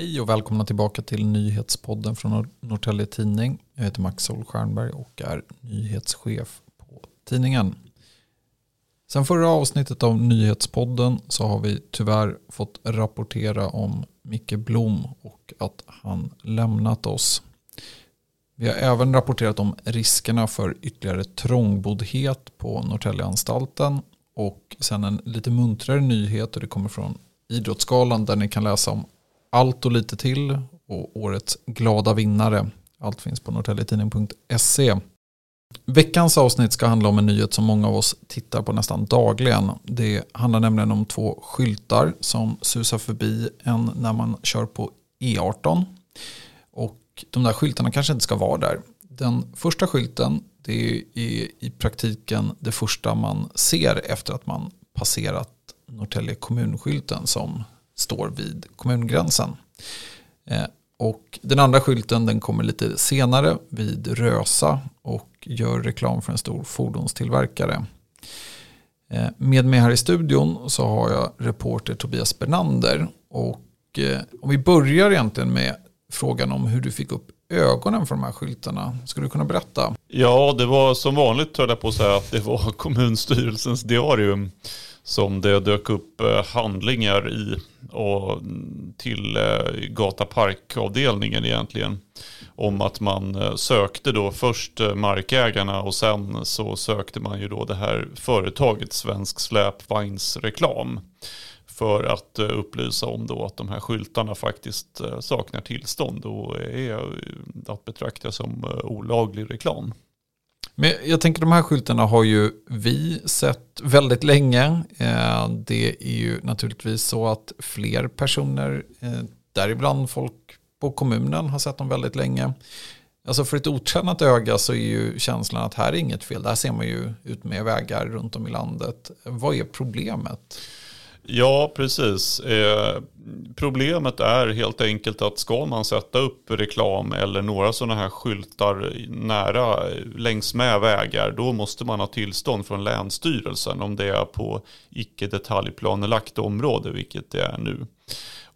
Hej och välkomna tillbaka till nyhetspodden från Norrtälje Tidning. Jag heter Max Solstjernberg och är nyhetschef på tidningen. Sen förra avsnittet av nyhetspodden så har vi tyvärr fått rapportera om Micke Blom och att han lämnat oss. Vi har även rapporterat om riskerna för ytterligare trångboddhet på Norrtäljeanstalten och sen en lite muntrare nyhet och det kommer från Idrottsgalan där ni kan läsa om allt och lite till och årets glada vinnare. Allt finns på norrtäljetidning.se. Veckans avsnitt ska handla om en nyhet som många av oss tittar på nästan dagligen. Det handlar nämligen om två skyltar som susar förbi en när man kör på E18. Och de där skyltarna kanske inte ska vara där. Den första skylten det är i praktiken det första man ser efter att man passerat Norrtälje kommunskylten som står vid kommungränsen. Eh, och den andra skylten den kommer lite senare vid Rösa och gör reklam för en stor fordonstillverkare. Eh, med mig här i studion så har jag reporter Tobias Bernander. Och eh, om vi börjar egentligen med frågan om hur du fick upp ögonen för de här skyltarna. Skulle du kunna berätta? Ja, det var som vanligt höll jag på att säga att det var kommunstyrelsens diarium som det dök upp eh, handlingar i och till Gataparkavdelningen Gata Park-avdelningen egentligen. Om att man eh, sökte då först markägarna och sen så sökte man ju då det här företaget Svensk Släpvagnsreklam. För att upplysa om då att de här skyltarna faktiskt saknar tillstånd och är att betrakta som olaglig reklam. Men jag tänker de här skyltarna har ju vi sett väldigt länge. Eh, det är ju naturligtvis så att fler personer, eh, däribland folk på kommunen, har sett dem väldigt länge. Alltså för ett otränat öga så är ju känslan att här är inget fel. Där ser man ju ut med vägar runt om i landet. Vad är problemet? Ja, precis. Eh, problemet är helt enkelt att ska man sätta upp reklam eller några sådana här skyltar nära eh, längs med vägar, då måste man ha tillstånd från Länsstyrelsen om det är på icke detaljplanelagt område, vilket det är nu.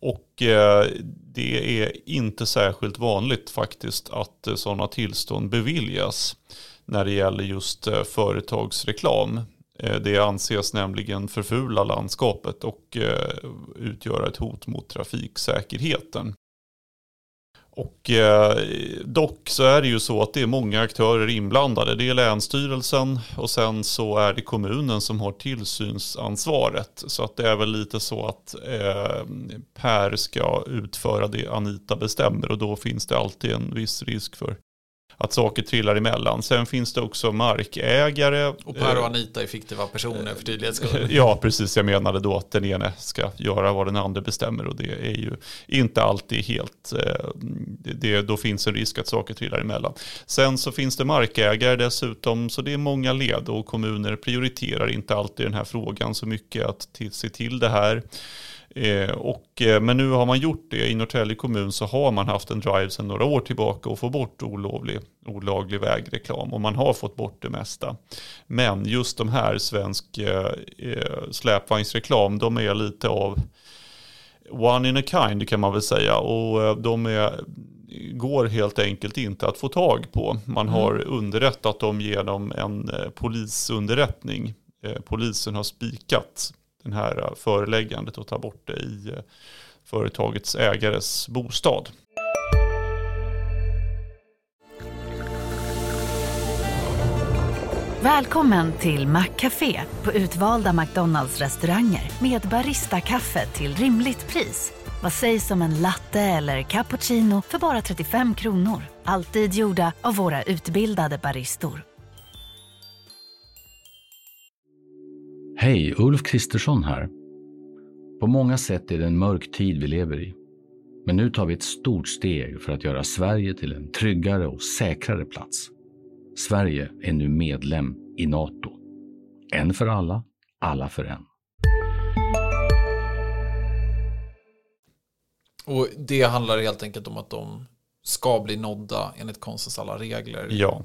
Och eh, det är inte särskilt vanligt faktiskt att eh, sådana tillstånd beviljas när det gäller just eh, företagsreklam. Eh, det anses nämligen förfula landskapet och eh, utgöra ett hot mot trafiksäkerheten. Och eh, dock så är det ju så att det är många aktörer inblandade. Det är Länsstyrelsen och sen så är det kommunen som har tillsynsansvaret. Så att det är väl lite så att Per ska utföra det Anita bestämmer och då finns det alltid en viss risk för att saker trillar emellan. Sen finns det också markägare. Och Per och eh, Anita är fiktiva personer för tydlighets skull. Ja, precis. Jag menade då att den ene ska göra vad den andra bestämmer och det är ju inte alltid helt, eh, det, då finns en risk att saker trillar emellan. Sen så finns det markägare dessutom, så det är många led och kommuner prioriterar inte alltid den här frågan så mycket att se till det här. Eh, och, eh, men nu har man gjort det. I Norrtälje kommun så har man haft en drive sedan några år tillbaka och få bort olovlig, olaglig vägreklam. Och man har fått bort det mesta. Men just de här svensk eh, eh, släpvagnsreklam, de är lite av one in a kind kan man väl säga. Och de är, går helt enkelt inte att få tag på. Man mm. har underrättat dem genom en polisunderrättning. Polisen har spikat den här eh, föreläggandet och ta bort det i eh, företagets ägares bostad. Välkommen till Maccafé på utvalda McDonalds restauranger med Baristakaffe till rimligt pris. Vad sägs om en latte eller cappuccino för bara 35 kronor? Alltid gjorda av våra utbildade baristor. Hej, Ulf Kristersson här. På många sätt är det en mörk tid vi lever i. Men nu tar vi ett stort steg för att göra Sverige till en tryggare och säkrare plats. Sverige är nu medlem i Nato. En för alla, alla för en. Och det handlar helt enkelt om att de ska bli nådda enligt konstens alla regler. Ja.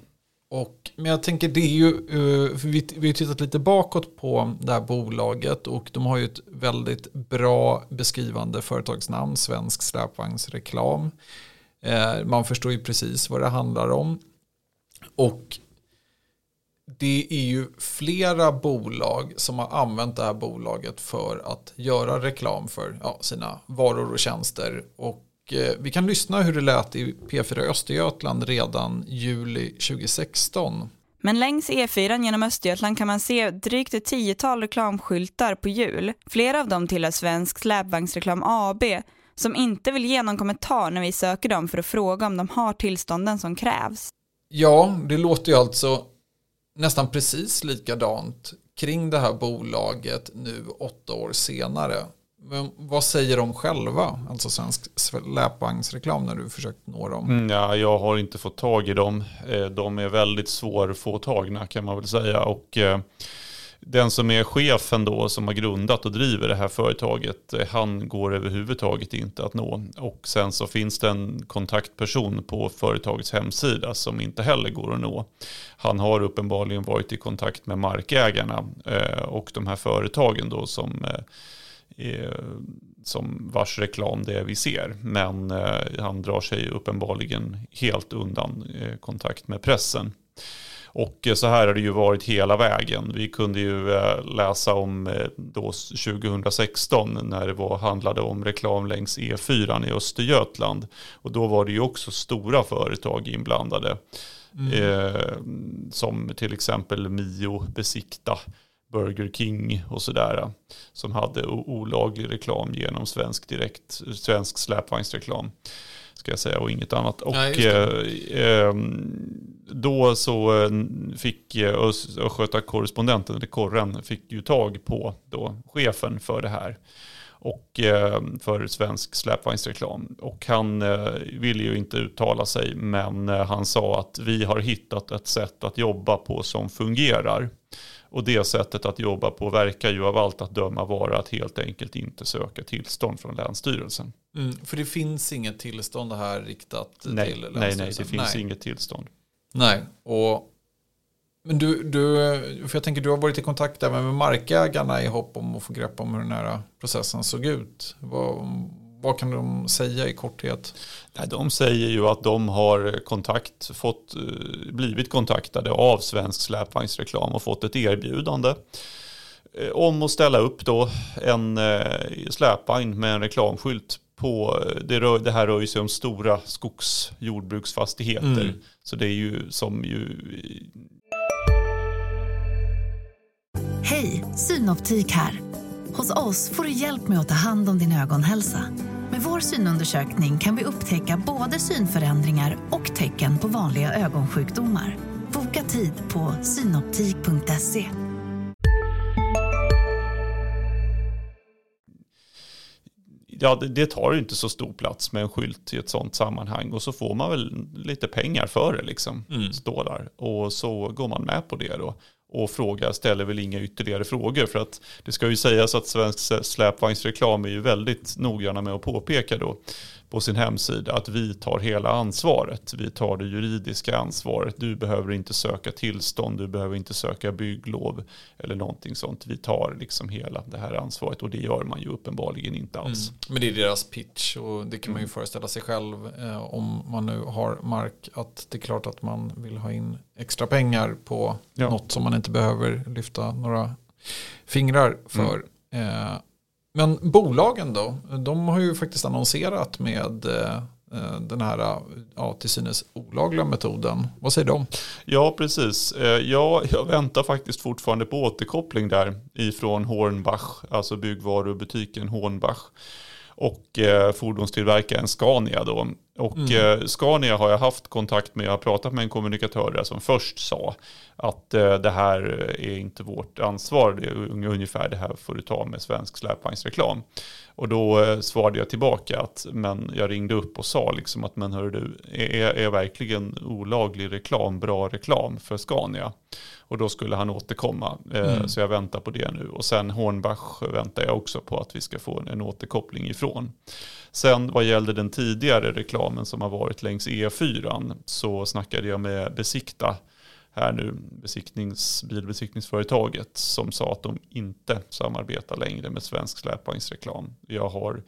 Och, men jag tänker det är ju, eh, vi, vi har tittat lite bakåt på det här bolaget och de har ju ett väldigt bra beskrivande företagsnamn, Svensk släpvagnsreklam. Eh, man förstår ju precis vad det handlar om. Och det är ju flera bolag som har använt det här bolaget för att göra reklam för ja, sina varor och tjänster. Och eh, vi kan lyssna hur det lät i P4 Östergötland redan juli 2016. Men längs E4 genom Östergötland kan man se drygt ett tiotal reklamskyltar på hjul. Flera av dem tillhör Svensk släpvagnsreklam AB som inte vill ge någon kommentar när vi söker dem för att fråga om de har tillstånden som krävs. Ja, det låter ju alltså nästan precis likadant kring det här bolaget nu åtta år senare. Men vad säger de själva, alltså svensk släpvagnsreklam när du försökt nå dem? Mm, ja, jag har inte fått tag i dem. Eh, de är väldigt svårfåtagna kan man väl säga. Och eh, den som är chefen då som har grundat och driver det här företaget, eh, han går överhuvudtaget inte att nå. Och sen så finns det en kontaktperson på företagets hemsida som inte heller går att nå. Han har uppenbarligen varit i kontakt med markägarna eh, och de här företagen då som eh, som vars reklam det är vi ser. Men han drar sig uppenbarligen helt undan kontakt med pressen. Och så här har det ju varit hela vägen. Vi kunde ju eh, läsa om eh, då 2016 när det var, handlade om reklam längs E4 i Östergötland. Och då var det ju också stora företag inblandade. Mm. Eh, som till exempel Mio, Besikta, Burger King och sådär. Som hade olaglig reklam genom svensk, direkt, svensk släpvagnsreklam ska jag säga och inget annat. Och Nej, eh, ehm, då så eh, fick eh, Östgöta korrespondenten, eller korren, fick ju tag på då chefen för det här. Och eh, för svensk släpvagnsreklam. Och han eh, ville ju inte uttala sig men eh, han sa att vi har hittat ett sätt att jobba på som fungerar. Och det sättet att jobba på verkar ju av allt att döma vara att helt enkelt inte söka tillstånd från Länsstyrelsen. Mm, för det finns inget tillstånd här riktat nej, till Länsstyrelsen? Nej, nej, det finns nej. inget tillstånd. Nej, och men du, du, för jag tänker du har varit i kontakt även med markägarna i hopp om att få grepp om hur den här processen såg ut. Vad, vad kan de säga i korthet? Nej, de säger ju att de har kontakt, fått, eh, blivit kontaktade av Svensk släpvagnsreklam och fått ett erbjudande eh, om att ställa upp då en eh, släpvagn med en reklamskylt på, det, rör, det här rör sig om stora skogsjordbruksfastigheter. Mm. Så det är ju som ju... Hej, Synoptik här. Hos oss får du hjälp med att ta hand om din ögonhälsa. Med vår synundersökning kan vi upptäcka både synförändringar och tecken på vanliga ögonsjukdomar. Boka tid på synoptik.se. Ja, det, tar inte så stor plats med en skylt i ett sånt sammanhang och så får man väl lite pengar för det liksom. Mm. Står där. Och så går man med på det då och frågar ställer väl inga ytterligare frågor. För att det ska ju sägas att svensk släpvagnsreklam är ju väldigt noggranna med att påpeka då på sin hemsida att vi tar hela ansvaret. Vi tar det juridiska ansvaret. Du behöver inte söka tillstånd, du behöver inte söka bygglov eller någonting sånt. Vi tar liksom hela det här ansvaret och det gör man ju uppenbarligen inte alls. Mm. Men det är deras pitch och det kan man ju mm. föreställa sig själv eh, om man nu har mark att det är klart att man vill ha in extra pengar på ja. något som man inte behöver lyfta några fingrar för. Mm. Eh, men bolagen då? De har ju faktiskt annonserat med eh, den här ja, till synes olagliga metoden. Vad säger de? Ja, precis. Eh, ja, jag väntar faktiskt fortfarande på återkoppling där ifrån Hornbach, alltså byggvarubutiken Hornbach och eh, fordonstillverkaren Scania då. Och mm. eh, Scania har jag haft kontakt med, jag har pratat med en kommunikatör där som först sa att eh, det här är inte vårt ansvar, det är ungefär det här får du ta med svensk släpvagnsreklam. Och då eh, svarade jag tillbaka att, men jag ringde upp och sa liksom att, men hör du, är, är verkligen olaglig reklam bra reklam för Scania? Och då skulle han återkomma. Eh, mm. Så jag väntar på det nu. Och sen Hornbach väntar jag också på att vi ska få en återkoppling ifrån. Sen vad gällde den tidigare reklamen som har varit längs E4 så snackade jag med Besikta här nu, besiktnings, bilbesiktningsföretaget som sa att de inte samarbetar längre med svensk släpvagnsreklam. Jag har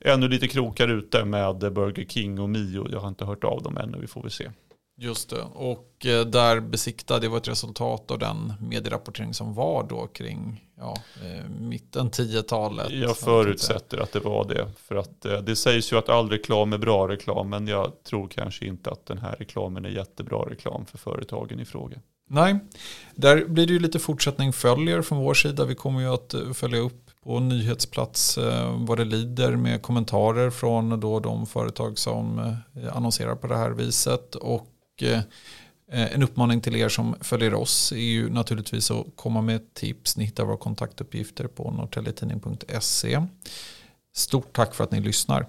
ännu lite krokar ute med Burger King och Mio. Jag har inte hört av dem ännu, vi får väl se. Just det, och eh, där besiktade, det var ett resultat av den medierapportering som var då kring ja, eh, mitten 10-talet. Jag förutsätter att det var det. För att eh, det sägs ju att all reklam är bra reklam, men jag tror kanske inte att den här reklamen är jättebra reklam för företagen i fråga. Nej, där blir det ju lite fortsättning följer från vår sida. Vi kommer ju att följa upp på nyhetsplats vad det lider med kommentarer från då de företag som annonserar på det här viset. Och och eh, en uppmaning till er som följer oss är ju naturligtvis att komma med tips. Ni hittar våra kontaktuppgifter på norrtäljetidning.se. Stort tack för att ni lyssnar.